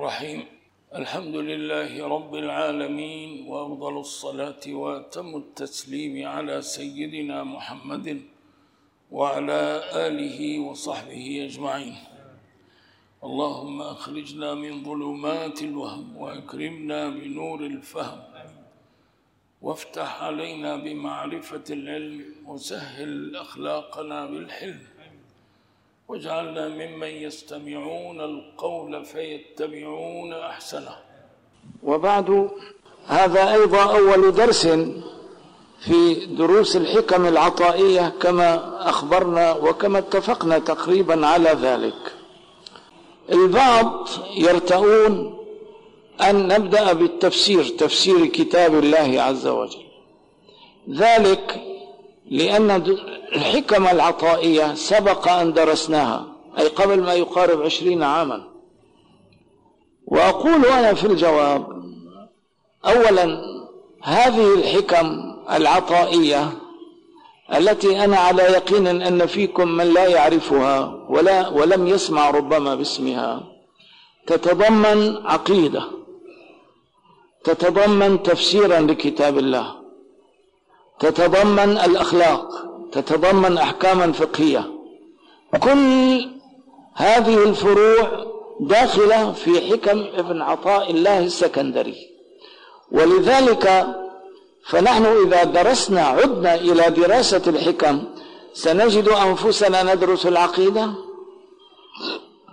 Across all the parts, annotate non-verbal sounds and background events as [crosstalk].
الرحيم. الحمد لله رب العالمين وأفضل الصلاة وأتم التسليم على سيدنا محمد وعلى آله وصحبه أجمعين. اللهم أخرجنا من ظلمات الوهم وأكرمنا بنور الفهم وافتح علينا بمعرفة العلم وسهل أخلاقنا بالحلم. واجعلنا ممن يستمعون القول فيتبعون أحسنه. وبعد هذا أيضا أول درس في دروس الحكم العطائية كما أخبرنا وكما اتفقنا تقريبا على ذلك. البعض يرتؤون أن نبدأ بالتفسير تفسير كتاب الله عز وجل. ذلك لأن الحكم العطائية سبق أن درسناها أي قبل ما يقارب عشرين عاما. وأقول أنا في الجواب أولا هذه الحكم العطائية التي أنا على يقين أن فيكم من لا يعرفها ولا ولم يسمع ربما باسمها تتضمن عقيدة تتضمن تفسيرا لكتاب الله. تتضمن الأخلاق تتضمن أحكاما فقهية. كل هذه الفروع داخلة في حكم ابن عطاء الله السكندري. ولذلك فنحن إذا درسنا عدنا إلى دراسة الحكم سنجد أنفسنا ندرس العقيدة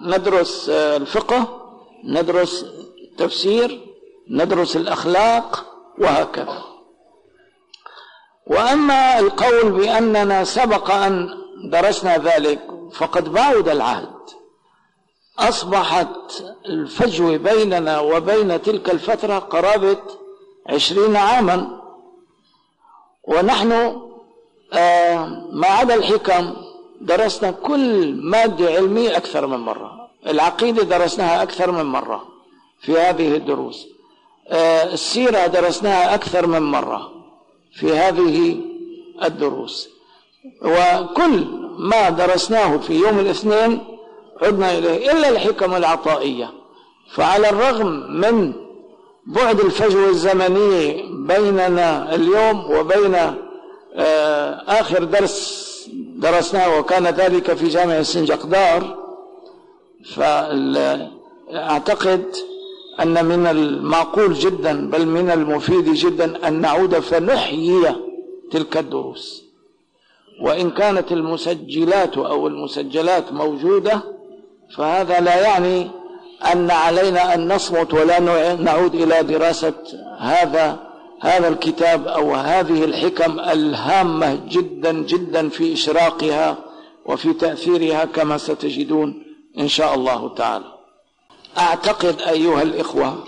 ندرس الفقه ندرس التفسير ندرس الأخلاق وهكذا. وأما القول بأننا سبق أن درسنا ذلك فقد بعد العهد. أصبحت الفجوة بيننا وبين تلك الفترة قرابة عشرين عاما. ونحن ما عدا الحكم درسنا كل مادة علمية أكثر من مرة. العقيدة درسناها أكثر من مرة في هذه الدروس. السيرة درسناها أكثر من مرة. في هذه الدروس. وكل ما درسناه في يوم الاثنين عدنا إليه إلا الحكم العطائية. فعلى الرغم من بعد الفجوة الزمنية بيننا اليوم وبين آخر درس درسناه وكان ذلك في جامع السنجقدار فأعتقد أن من المعقول جدا بل من المفيد جدا أن نعود فنحيي تلك الدروس. وإن كانت المسجلات أو المسجلات موجودة فهذا لا يعني أن علينا أن نصمت ولا نعود إلى دراسة هذا هذا الكتاب أو هذه الحكم الهامة جدا جدا في إشراقها وفي تأثيرها كما ستجدون إن شاء الله تعالى. أعتقد أيها الإخوة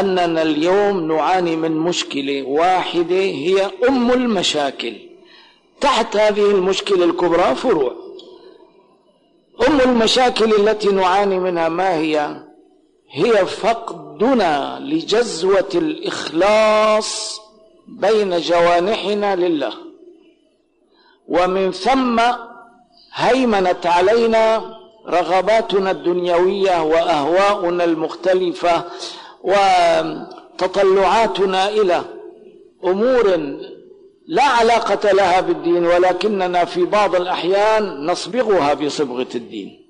أننا اليوم نعاني من مشكلة واحدة هي أم المشاكل. تحت هذه المشكلة الكبرى فروع. أم المشاكل التي نعاني منها ما هي؟ هي فقدنا لجزوة الإخلاص بين جوانحنا لله. ومن ثم هيمنت علينا رغباتنا الدنيوية وأهواؤنا المختلفة وتطلعاتنا إلى أمور لا علاقة لها بالدين ولكننا في بعض الأحيان نصبغها بصبغة الدين.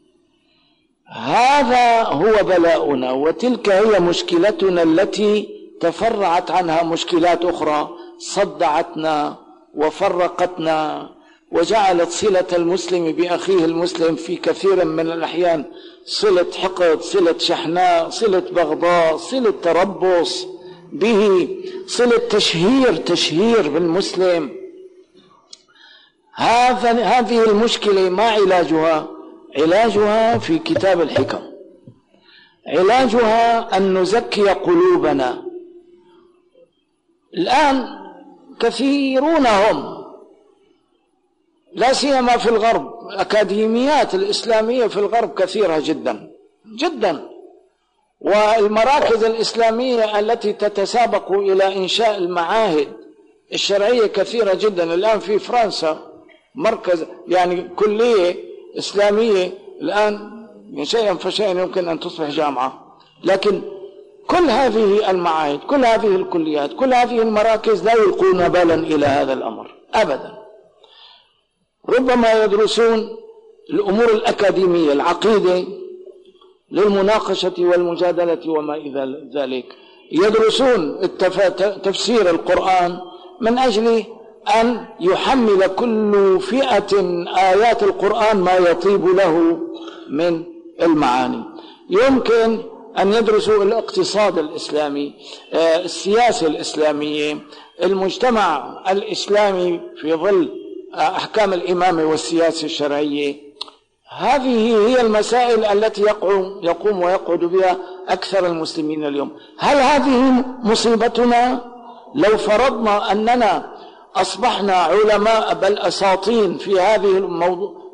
هذا هو بلاؤنا وتلك هي مشكلتنا التي تفرعت عنها مشكلات أخرى صدعتنا وفرقتنا وجعلت صلة المسلم بأخيه المسلم في كثير من الأحيان. صلة حقد صلة شحناء صلة بغضاء صلة تربص به صلة تشهير تشهير بالمسلم. هذا هذه المشكلة ما علاجها؟ علاجها في كتاب الحكم. علاجها أن نزكي قلوبنا. الآن كثيرون هم لا سيما في الغرب الأكاديميات الإسلامية في الغرب كثيرة جدا جدا. والمراكز الإسلامية التي تتسابق إلى إنشاء المعاهد الشرعية كثيرة جدا. الآن في فرنسا مركز يعني كلية إسلامية. الآن شيئا فشيئا يمكن أن تصبح جامعة. لكن كل هذه المعاهد كل هذه الكليات كل هذه المراكز لا يلقون بالا إلى هذا الأمر أبدا. ربما يدرسون الأمور الأكاديمية العقيدة للمناقشة والمجادلة وما إلى ذلك. يدرسون تفسير القرآن من أجل أن يحمل كل فئة آيات القرآن ما يطيب له من المعاني. يمكن أن يدرسوا الاقتصاد الإسلامي آه، السياسة الإسلامية المجتمع الإسلامي في ظل أحكام الإمامة والسياسة الشرعية. هذه هي المسائل التي يقوم, يقوم ويقعد بها أكثر المسلمين اليوم. هل هذه مصيبتنا؟ لو فرضنا أننا أصبحنا علماء بل أساطين في هذه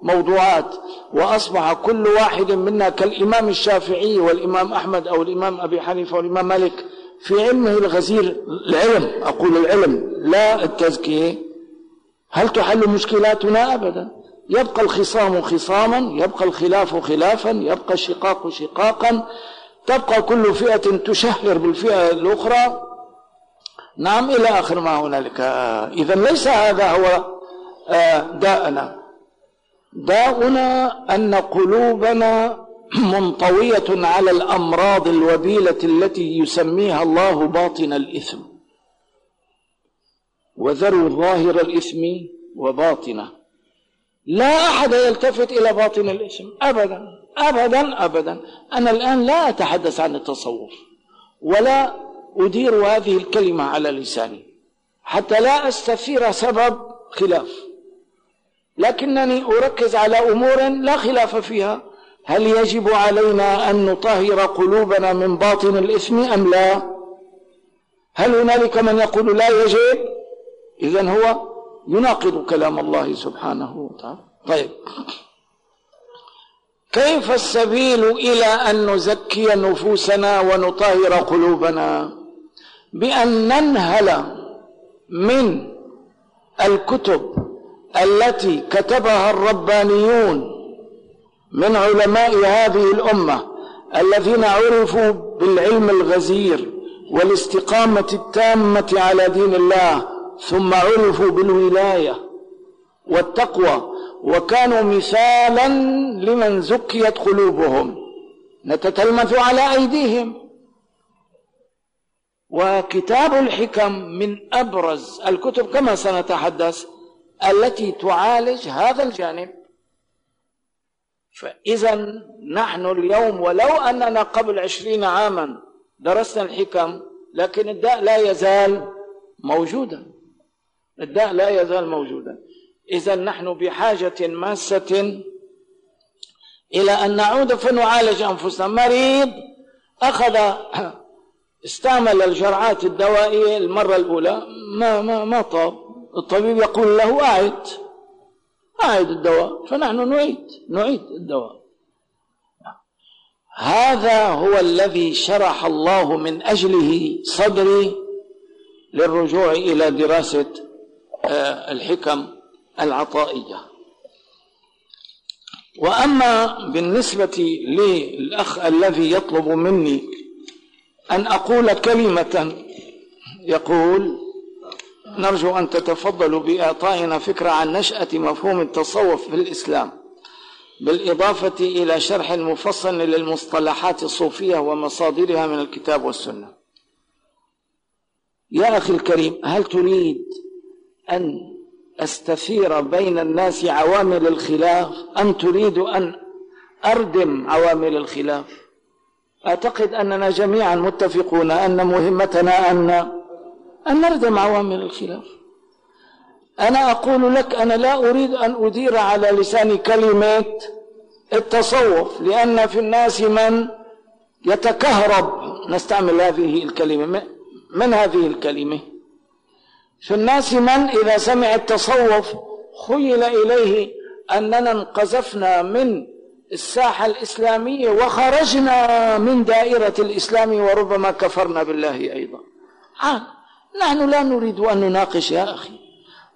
الموضوعات وأصبح كل واحد منا كالإمام الشافعي والإمام أحمد أو الإمام أبي حنيفة والإمام مالك في علمه الغزير العلم أقول العلم لا التزكية. هل تحل مشكلاتنا أبدا؟ يبقى الخصام خصاما يبقى الخلاف خلافا يبقى الشقاق شقاقا. تبقى كل فئة تشهر بالفئة الأخرى. نعم إلى آخر ما هنالك. إذا ليس هذا هو آه، داءنا. داؤنا أن قلوبنا [clears throat] منطوية على الأمراض الوبيلة التي يسميها الله باطن الإثم. وذروا ظاهر الإثم وباطنه. لا أحد يلتفت إلى باطن الإثم. أبدا أبدا أبدا. أنا الآن لا أتحدث عن التصوف ولا أدير هذه الكلمة على لساني حتى لا أستثير سبب خلاف. لكنني أركز على أمور لا خلاف فيها. هل يجب علينا أن نطهر قلوبنا من باطن الإثم أم لا؟ هل هنالك من يقول لا يجب؟ إذا هو يناقض كلام الله سبحانه وتعالى. طيب. كيف السبيل إلى أن نزكي نفوسنا ونطهر قلوبنا؟ بأن ننهل من الكتب التي كتبها الربانيون من علماء هذه الأمة الذين عرفوا بالعلم الغزير والاستقامة التامة على دين الله ثم عرفوا بالولاية والتقوى وكانوا مثالا لمن زكيت قلوبهم. نتتلمذ على أيديهم. وكتاب الحكم من أبرز الكتب كما سنتحدث التي تعالج هذا الجانب. فإذا نحن اليوم ولو أننا قبل عشرين عاما درسنا الحكم لكن الداء لا يزال موجودا. الداء لا يزال موجودا. إذا نحن بحاجة ماسة إلى أن نعود فنعالج أنفسنا. مريض أخذ [clears throat] استعمل الجرعات الدوائية المرة الأولى. ما ما ما طاب. الطبيب يقول له أعد. أعد الدواء. فنحن نعيد نعيد الدواء. هذا هو الذي شرح الله من أجله صدري للرجوع إلى دراسة الحكم العطائية. وأما بالنسبة للأخ الذي يطلب مني أن أقول كلمة يقول نرجو أن تتفضلوا بإعطائنا فكرة عن نشأة مفهوم التصوف في الإسلام بالإضافة إلى شرح مفصل للمصطلحات الصوفية ومصادرها من الكتاب والسنة. يا أخي الكريم هل تريد أن أستثير بين الناس عوامل الخلاف؟ أم تريد أن أردم عوامل الخلاف؟ أعتقد أننا جميعا متفقون أن مهمتنا أن أن نردم عوامل الخلاف. أنا أقول لك أنا لا أريد أن أدير على لساني كلمة التصوف لأن في الناس من يتكهرب. نستعمل هذه الكلمة. من هذه الكلمة؟ في الناس من إذا سمع التصوف خيل إليه أننا انقذفنا من الساحة الإسلامية وخرجنا من دائرة الإسلام وربما كفرنا بالله أيضا. عاد نحن لا نريد أن نناقش يا أخي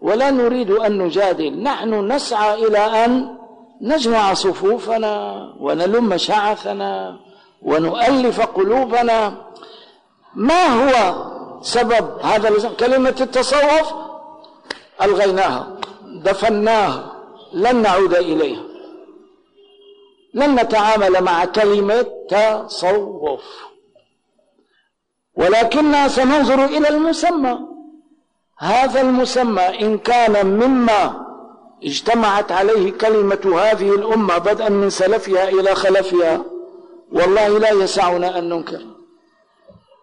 ولا نريد أن نجادل نحن نسعى إلى أن نجمع صفوفنا ونلم شعثنا ونؤلف قلوبنا. ما هو سبب هذا كلمة التصوف ألغيناها دفناها لن نعود إليها. لن نتعامل مع كلمة تصوف. ولكننا سننظر إلى المسمى. هذا المسمى إن كان مما اجتمعت عليه كلمة هذه الأمة بدءا من سلفها إلى خلفها والله لا يسعنا أن ننكر.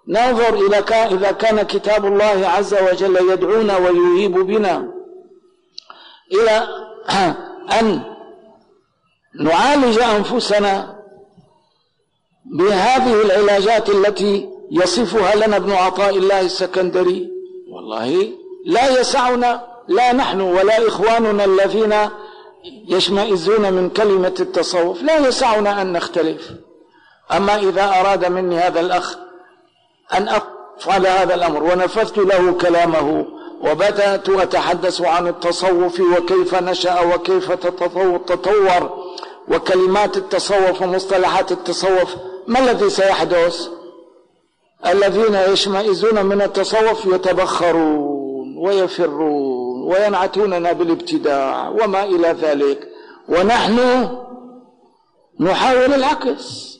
ننظر إذا كان كتاب الله عز وجل يدعونا ويهيب بنا إلى [clears throat] أن نعالج أنفسنا بهذه العلاجات التي يصفها لنا ابن عطاء الله السكندري. والله لا يسعنا لا نحن ولا إخواننا الذين يشمئزون من كلمة التصوف لا يسعنا أن نختلف. أما إذا أراد مني هذا الأخ أن أفعل هذا الأمر ونفذت له كلامه وبدأت أتحدث عن التصوف وكيف نشأ وكيف تطور وكلمات التصوف ومصطلحات التصوف. ما الذي سيحدث؟ الذين يشمئزون من التصوف يتبخرون ويفرون وينعتوننا بالابتداع وما إلى ذلك. ونحن نحاول العكس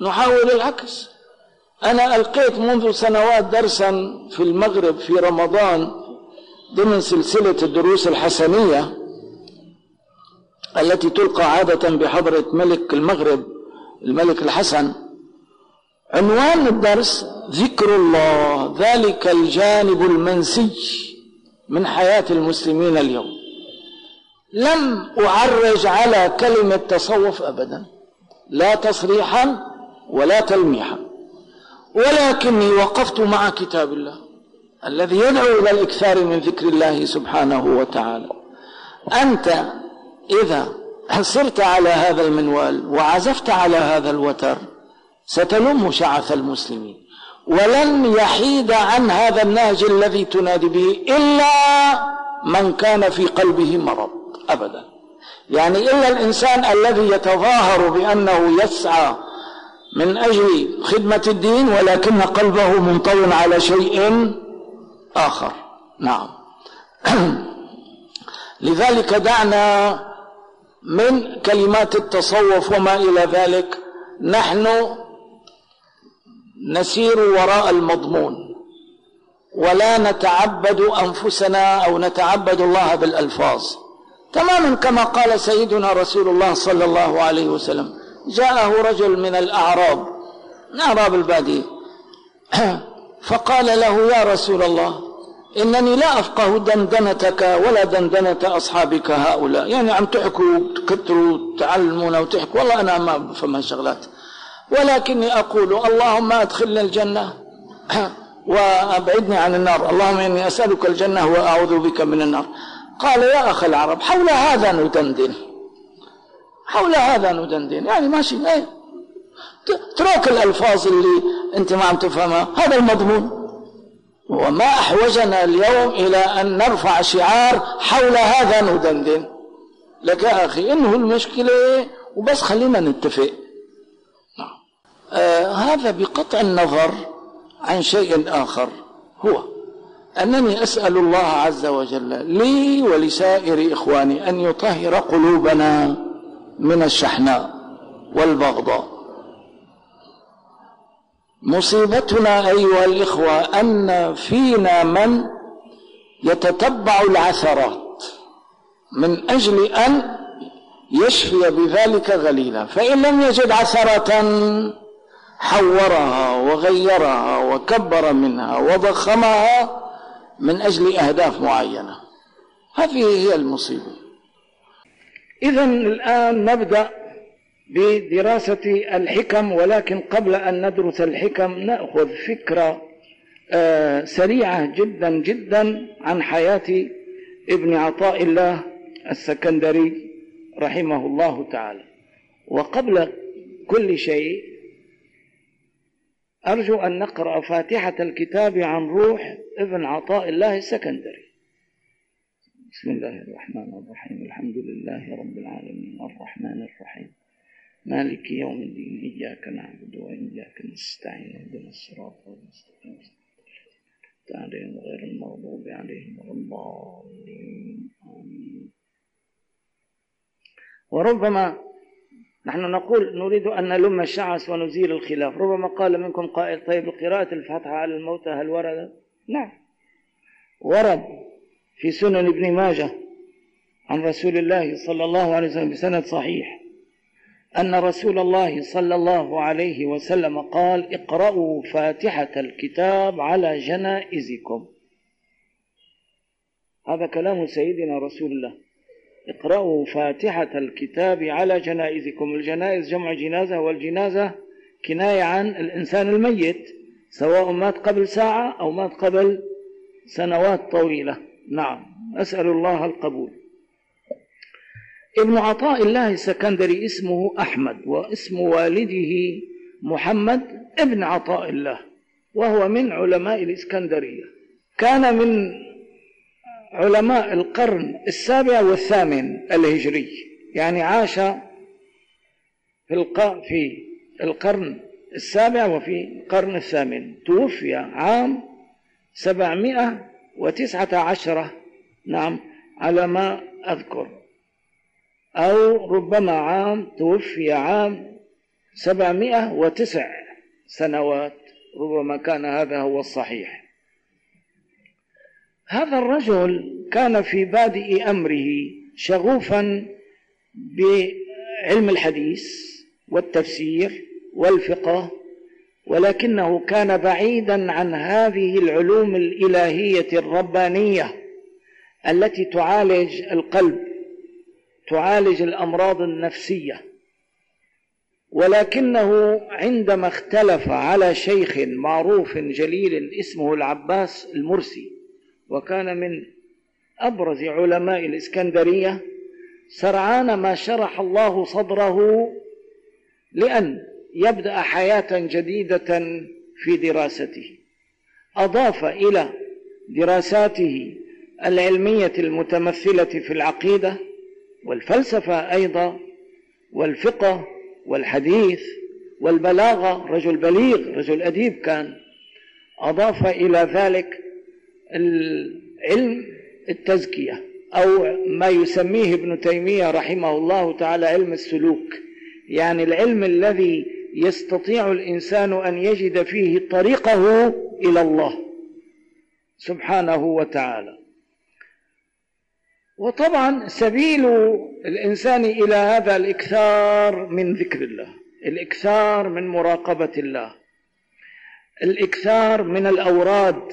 نحاول العكس. أنا ألقيت منذ سنوات درسا في المغرب في رمضان ضمن سلسلة الدروس الحسنية التي تلقى عادة بحضرة ملك المغرب الملك الحسن. عنوان الدرس ذكر الله ذلك الجانب المنسي من حياة المسلمين اليوم. لم أعرج على كلمة تصوف أبدا لا تصريحا ولا تلميحا. ولكني وقفت مع كتاب الله الذي يدعو إلى الإكثار من ذكر الله سبحانه وتعالى. أنت إذا صرت على هذا المنوال وعزفت على هذا الوتر ستلم شعث المسلمين ولن يحيد عن هذا النهج الذي تنادي به إلا من كان في قلبه مرض أبدا. يعني إلا الإنسان الذي يتظاهر بأنه يسعى من أجل خدمة الدين ولكن قلبه منطوي على شيء آخر. نعم. [clears throat] لذلك دعنا من كلمات التصوف وما إلى ذلك نحن نسير وراء المضمون ولا نتعبد أنفسنا أو نتعبد الله بالألفاظ. تماما كما قال سيدنا رسول الله صلى الله عليه وسلم. جاءه رجل من الأعراب من أعراب البادية. [clears throat] فقال له يا رسول الله إنني لا أفقه دندنتك ولا دندنة أصحابك هؤلاء. يعني عم تحكوا تكتروا تعلمونا وتحكوا. والله أنا ما بفهم هالشغلات. ولكني أقول اللهم أدخلني الجنة [clears throat] وأبعدني عن النار. اللهم إني أسألك الجنة وأعوذ بك من النار. قال يا أخ العرب حول هذا ندندن حول هذا ندندن يعني ماشي إيه اترك الألفاظ اللي أنت ما عم تفهمها. هذا المضمون. وما أحوجنا اليوم إلى أن نرفع شعار حول هذا ندندن لك يا أخي إنه المشكلة وبس خلينا نتفق. آه هذا بقطع النظر عن شيء آخر. هو أنني أسأل الله عز وجل لي ولسائر إخواني أن يطهر قلوبنا من الشحناء والبغضاء. مصيبتنا أيها الإخوة أن فينا من يتتبع العثرات من أجل أن يشفي بذلك غليلا فإن لم يجد عثرة حورها وغيرها وكبر منها وضخمها من أجل أهداف معينة. هذه هي المصيبة. إذا الآن نبدأ بدراسة الحكم ولكن قبل أن ندرس الحكم نأخذ فكرة آه، سريعة جدا جدا عن حياة ابن عطاء الله السكندري رحمه الله تعالى. وقبل كل شيء أرجو أن نقرأ فاتحة الكتاب عن روح ابن عطاء الله السكندري. بسم الله الرحمن الرحيم. الحمد لله رب العالمين. الرحمن الرحيم. مالك يوم الدين. إياك نعبد وإياك نستعين. اهدنا الصراط المستقيم. عليهم غير المغضوب عليهم ولا آمين. وربما نحن نقول نريد أن نلم الشعث ونزيل الخلاف. ربما قال منكم قائل طيب قراءة الفاتحة على الموتى هل ورد؟ نعم. ورد. في سنن ابن ماجه عن رسول الله صلى الله عليه وسلم بسند صحيح أن رسول الله صلى الله عليه وسلم قال اقرأوا فاتحة الكتاب على جنائزكم. هذا كلام سيدنا رسول الله. اقرأوا فاتحة الكتاب على جنائزكم. الجنائز جمع جنازة والجنازة كناية عن الإنسان الميت سواء مات قبل ساعة أو مات قبل سنوات طويلة. نعم. أسأل الله القبول. ابن عطاء الله السكندري اسمه أحمد واسم والده محمد ابن عطاء الله وهو من علماء الإسكندرية. كان من علماء القرن السابع والثامن الهجري يعني عاش في في القرن السابع وفي القرن الثامن. توفي عام سبعمائة وتسعة عشرة نعم على ما أذكر. أو ربما عام توفي عام سبعمائة وتسع سنوات ربما كان هذا هو الصحيح. هذا الرجل كان في بادئ أمره شغوفا بعلم الحديث والتفسير والفقه ولكنه كان بعيدا عن هذه العلوم الإلهية الربانية التي تعالج القلب تعالج الأمراض النفسية. ولكنه عندما اختلف على شيخ معروف جليل اسمه العباس المرسي وكان من أبرز علماء الإسكندرية سرعان ما شرح الله صدره لأن يبدأ حياة جديدة في دراسته. أضاف إلى دراساته العلمية المتمثلة في العقيدة والفلسفة أيضا والفقه والحديث والبلاغة. رجل بليغ رجل أديب كان. أضاف إلى ذلك العلم التزكية أو ما يسميه ابن تيمية رحمه الله تعالى علم السلوك. يعني العلم الذي يستطيع الإنسان أن يجد فيه طريقه إلى الله سبحانه وتعالى. وطبعا سبيل الإنسان إلى هذا الإكثار من ذكر الله الإكثار من مراقبة الله الإكثار من الأوراد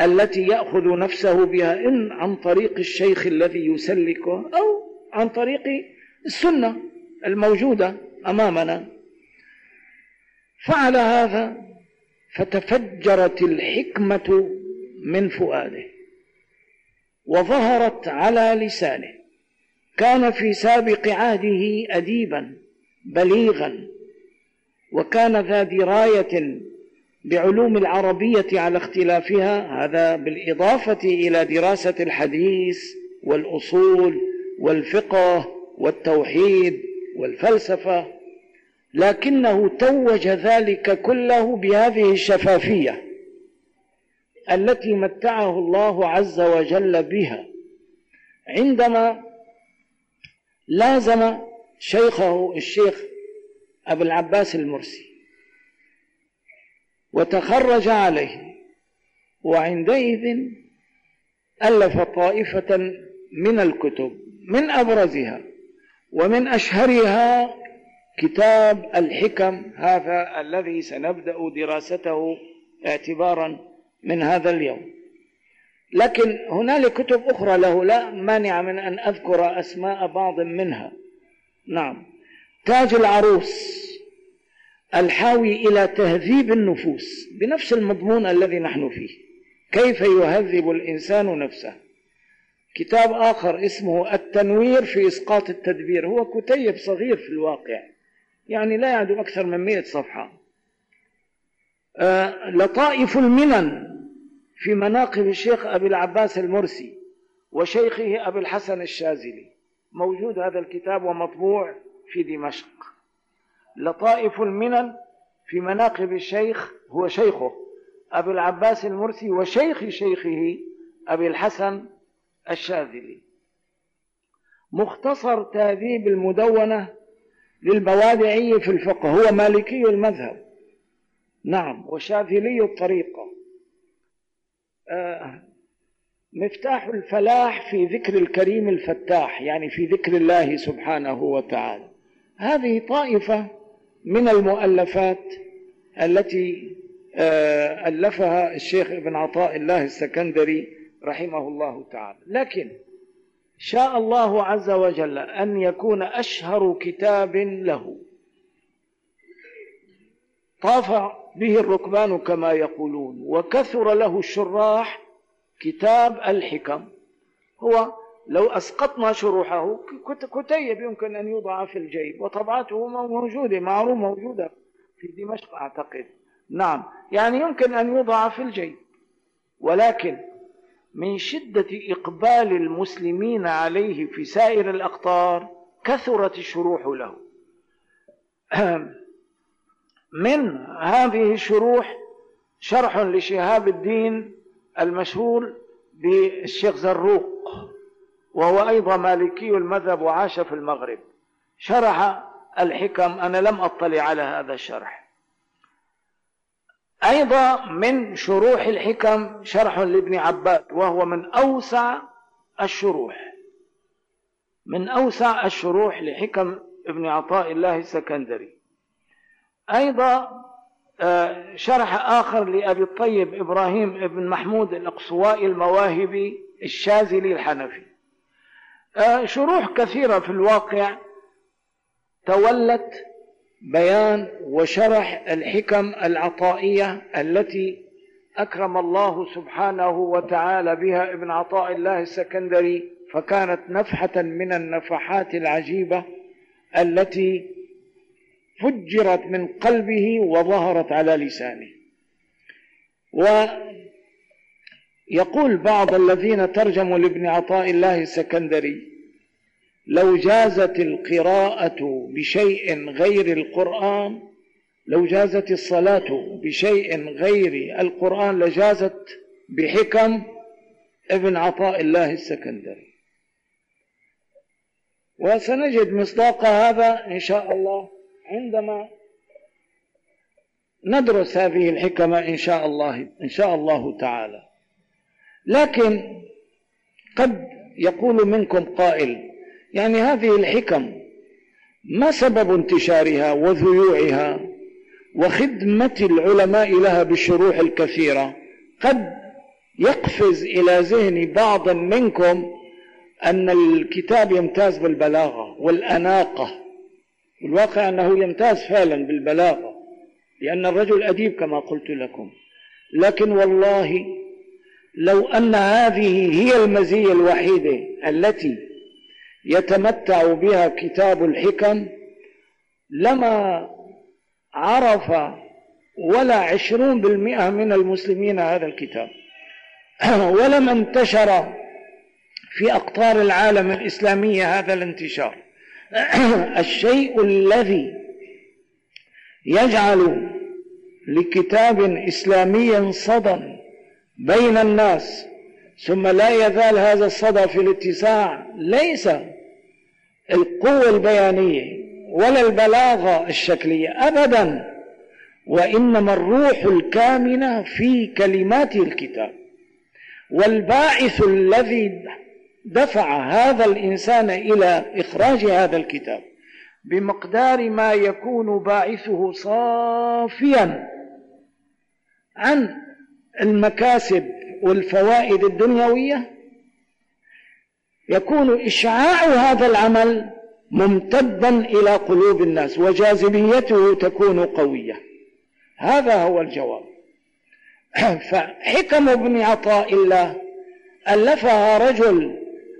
التي يأخذ نفسه بها إن عن طريق الشيخ الذي يسلكه أو عن طريق السنة الموجودة أمامنا. فعل هذا فتفجرت الحكمة من فؤاده وظهرت على لسانه. كان في سابق عهده أديبا بليغا وكان ذا دراية بعلوم العربية على اختلافها هذا بالإضافة إلى دراسة الحديث والأصول والفقه والتوحيد والفلسفة لكنه توج ذلك كله بهذه الشفافية التي متعه الله عز وجل بها. عندما لازم شيخه الشيخ أبو العباس المرسي وتخرج عليه وعندئذ ألف طائفة من الكتب من أبرزها ومن أشهرها كتاب الحكم هذا الذي سنبدأ دراسته اعتبارا من هذا اليوم. لكن هنالك كتب أخرى له لا مانع من أن أذكر أسماء بعض منها. نعم. تاج العروس الحاوي إلى تهذيب النفوس بنفس المضمون الذي نحن فيه. كيف يهذب الإنسان نفسه؟ كتاب آخر اسمه التنوير في إسقاط التدبير هو كتيب صغير في الواقع. يعني لا يعدو أكثر من مئة صفحة. آه لطائف المنن في مناقب الشيخ أبي العباس المرسي وشيخه أبي الحسن الشاذلي. موجود هذا الكتاب ومطبوع في دمشق. لطائف المنن في مناقب الشيخ هو شيخه أبي العباس المرسي وشيخ شيخه أبي الحسن الشاذلي. مختصر تهذيب المدونة للبوادعي في الفقه هو مالكي المذهب. نعم وشاذلي الطريقة. آه مفتاح الفلاح في ذكر الكريم الفتاح يعني في ذكر الله سبحانه وتعالى. هذه طائفة من المؤلفات التي آه ألفها الشيخ ابن عطاء الله السكندري رحمه الله تعالى. لكن شاء الله عز وجل أن يكون أشهر كتاب له. طاف به الركبان كما يقولون وكثر له الشراح كتاب الحكم. هو لو أسقطنا شروحه كتيب يمكن أن يوضع في الجيب وطبعته موجودة معروف موجودة في دمشق أعتقد. نعم يعني يمكن أن يوضع في الجيب. ولكن من شدة إقبال المسلمين عليه في سائر الأقطار كثرت الشروح له. [clears throat] من هذه الشروح شرح لشهاب الدين المشهور بالشيخ زروق وهو أيضا مالكي المذهب وعاش في المغرب. شرح الحكم أنا لم أطلع على هذا الشرح. أيضا من شروح الحكم شرح لابن عباد وهو من أوسع الشروح. من أوسع الشروح لحكم ابن عطاء الله السكندري. أيضا آه، شرح آخر لأبي الطيب إبراهيم بن محمود الأقصوائي المواهبي الشاذلي الحنفي. آه، شروح كثيرة في الواقع تولت بيان وشرح الحكم العطائية التي أكرم الله سبحانه وتعالى بها ابن عطاء الله السكندري فكانت نفحة من النفحات العجيبة التي فجرت من قلبه وظهرت على لسانه. ويقول بعض الذين ترجموا لابن عطاء الله السكندري لو جازت القراءة بشيء غير القرآن لو جازت الصلاة بشيء غير القرآن لجازت بحكم ابن عطاء الله السكندري. وسنجد مصداق هذا إن شاء الله عندما ندرس هذه الحكمة إن شاء الله إن شاء الله تعالى. لكن قد يقول منكم قائل يعني هذه الحكم ما سبب انتشارها وذيوعها وخدمة العلماء لها بالشروح الكثيرة؟ قد يقفز إلى ذهن بعض منكم أن الكتاب يمتاز بالبلاغة والأناقة. والواقع أنه يمتاز فعلا بالبلاغة لأن الرجل أديب كما قلت لكم. لكن والله لو أن هذه هي المزية الوحيدة التي يتمتع بها كتاب الحكم لما عرف ولا عشرون بالمئة من المسلمين هذا الكتاب. [clears throat] ولما انتشر في أقطار العالم الإسلامية هذا الانتشار. [clears throat] الشيء الذي يجعل لكتاب إسلامي صدى بين الناس ثم لا يزال هذا الصدى في الاتساع. ليس القوة البيانية ولا البلاغة الشكلية أبدا وإنما الروح الكامنة في كلمات الكتاب. والباعث الذي دفع هذا الإنسان إلى إخراج هذا الكتاب بمقدار ما يكون باعثه صافيا عن المكاسب والفوائد الدنيوية يكون إشعاع هذا العمل ممتدا إلى قلوب الناس وجاذبيته تكون قوية. هذا هو الجواب. [clears throat] فحكم ابن عطاء الله ألفها رجل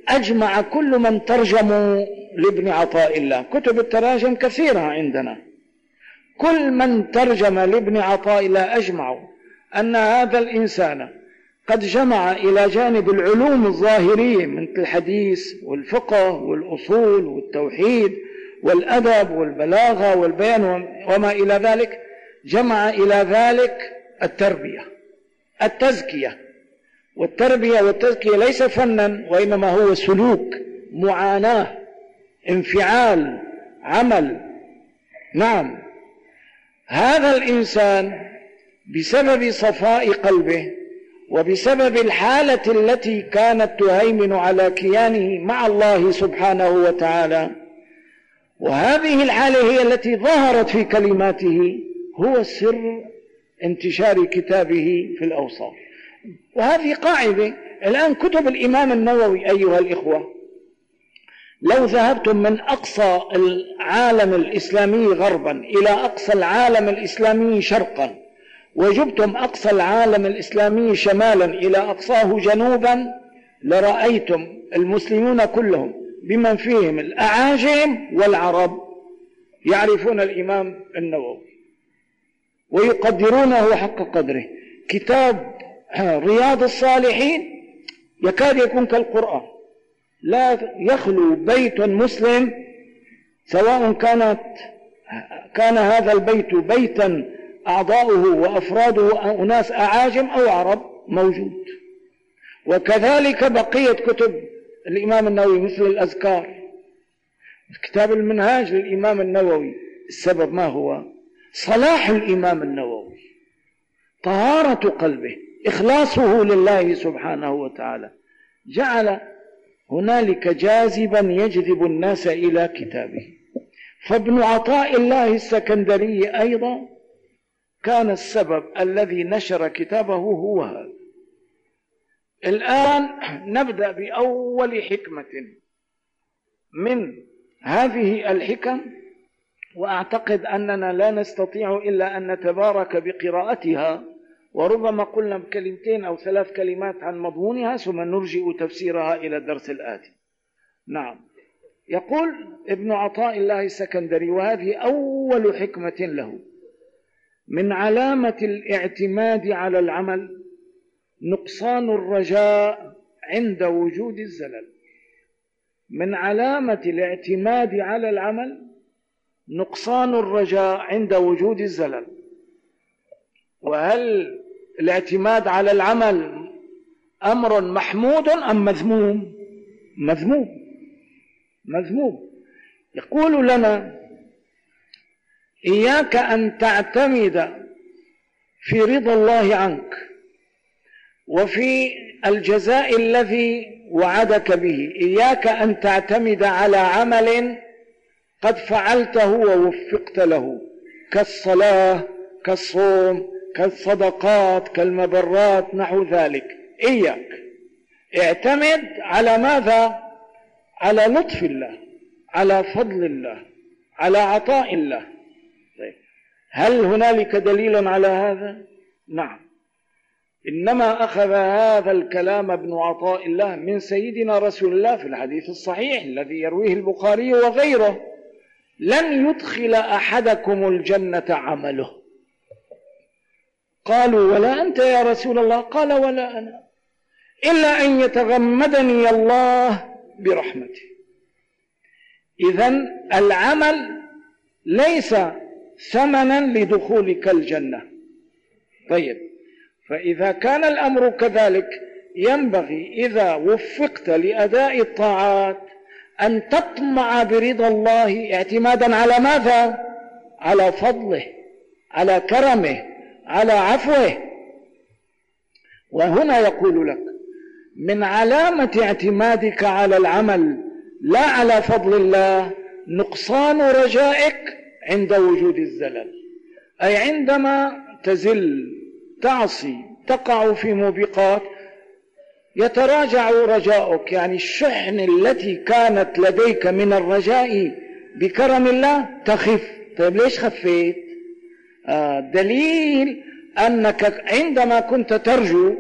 أجمع كل من ترجموا لابن عطاء الله. كتب التراجم كثيرة عندنا. كل من ترجم لابن عطاء الله أجمعوا أن هذا الإنسان قد جمع إلى جانب العلوم الظاهرية مثل الحديث والفقه والأصول والتوحيد والأدب والبلاغة والبيان وما إلى ذلك جمع إلى ذلك التربية التزكية. والتربية والتزكية ليس فنا وإنما هو سلوك معاناة انفعال عمل. نعم. هذا الإنسان بسبب صفاء قلبه وبسبب الحالة التي كانت تهيمن على كيانه مع الله سبحانه وتعالى وهذه الحالة هي التي ظهرت في كلماته هو سر انتشار كتابه في الأوصاف. وهذه قاعدة الآن كتب الإمام النووي أيها الإخوة لو ذهبتم من أقصى العالم الإسلامي غربا إلى أقصى العالم الإسلامي شرقا وجبتم أقصى العالم الإسلامي شمالا إلى أقصاه جنوبا لرأيتم المسلمون كلهم بمن فيهم الأعاجم والعرب. يعرفون الإمام النووي ويقدرونه حق قدره. كتاب رياض الصالحين يكاد يكون كالقرآن. لا يخلو بيت مسلم سواء كانت كان هذا البيت بيتا أعضاؤه وأفراده أناس أعاجم أو عرب موجود. وكذلك بقية كتب الإمام النووي مثل الأذكار. كتاب المنهاج للإمام النووي. السبب ما هو؟ صلاح الإمام النووي. طهارة قلبه. إخلاصه لله سبحانه وتعالى. جعل هنالك جاذبا يجذب الناس إلى كتابه. فابن عطاء الله السكندري أيضا كان السبب الذي نشر كتابه هو هذا. الآن نبدأ بأول حكمة من هذه الحكم وأعتقد أننا لا نستطيع إلا أن نتبارك بقراءتها وربما قلنا بكلمتين أو ثلاث كلمات عن مضمونها ثم نرجئ تفسيرها إلى الدرس الآتي. نعم. يقول ابن عطاء الله السكندري وهذه أول حكمة له. من علامة الاعتماد على العمل نقصان الرجاء عند وجود الزلل. من علامة الاعتماد على العمل نقصان الرجاء عند وجود الزلل. وهل الاعتماد على العمل أمر محمود أم مذموم؟ مذموم. مذموم. يقول لنا إياك أن تعتمد في رضا الله عنك وفي الجزاء الذي وعدك به. إياك أن تعتمد على عمل قد فعلته ووفقت له كالصلاة كالصوم كالصدقات كالمبرات نحو ذلك. إياك. اعتمد على ماذا؟ على لطف الله على فضل الله على عطاء الله. هل هنالك دليل على هذا؟ نعم. إنما أخذ هذا الكلام ابن عطاء الله من سيدنا رسول الله في الحديث الصحيح الذي يرويه البخاري وغيره. لن يدخل أحدكم الجنة عمله. قالوا ولا أنت يا رسول الله؟ قال ولا أنا. إلا أن يتغمدني الله برحمته. إذا العمل ليس ثمنا لدخولك الجنة طيب فإذا كان الأمر كذلك ينبغي إذا وفقت لأداء الطاعات أن تطمع برضا الله اعتمادا على ماذا؟ على فضله على كرمه على عفوه وهنا يقول لك من علامة اعتمادك على العمل لا على فضل الله نقصان رجائك عند وجود الزلل. أي عندما تزل تعصي تقع في موبقات يتراجع رجاؤك يعني الشحن التي كانت لديك من الرجاء بكرم الله تخف. طيب ليش خفيت؟ آه، دليل أنك عندما كنت ترجو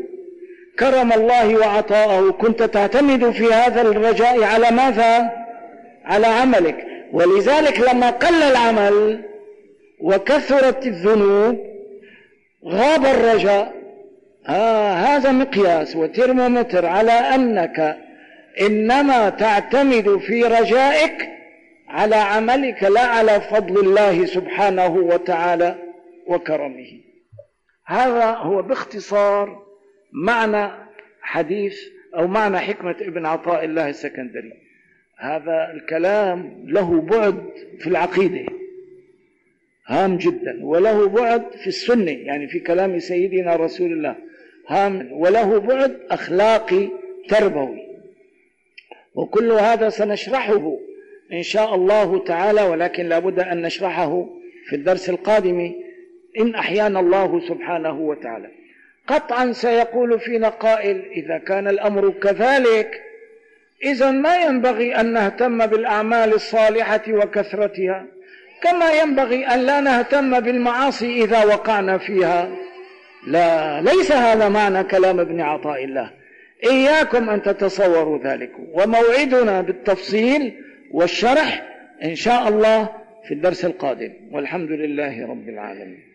كرم الله وعطاءه كنت تعتمد في هذا الرجاء على ماذا؟ على عملك. ولذلك لما قل العمل وكثرت الذنوب غاب الرجاء. آه هذا مقياس وترمومتر على أنك إنما تعتمد في رجائك على عملك لا على فضل الله سبحانه وتعالى وكرمه. هذا هو باختصار معنى حديث أو معنى حكمة ابن عطاء الله السكندري. هذا الكلام له بعد في العقيدة هام جدا وله بعد في السنة يعني في كلام سيدنا رسول الله هام وله بعد أخلاقي تربوي. وكل هذا سنشرحه إن شاء الله تعالى ولكن لابد أن نشرحه في الدرس القادم إن أحيانا الله سبحانه وتعالى. قطعا سيقول فينا قائل إذا كان الأمر كذلك إذا ما ينبغي أن نهتم بالأعمال الصالحة وكثرتها كما ينبغي أن لا نهتم بالمعاصي إذا وقعنا فيها. لا ليس هذا معنى كلام ابن عطاء الله. إياكم أن تتصوروا ذلك. وموعدنا بالتفصيل والشرح إن شاء الله في الدرس القادم. والحمد لله رب العالمين.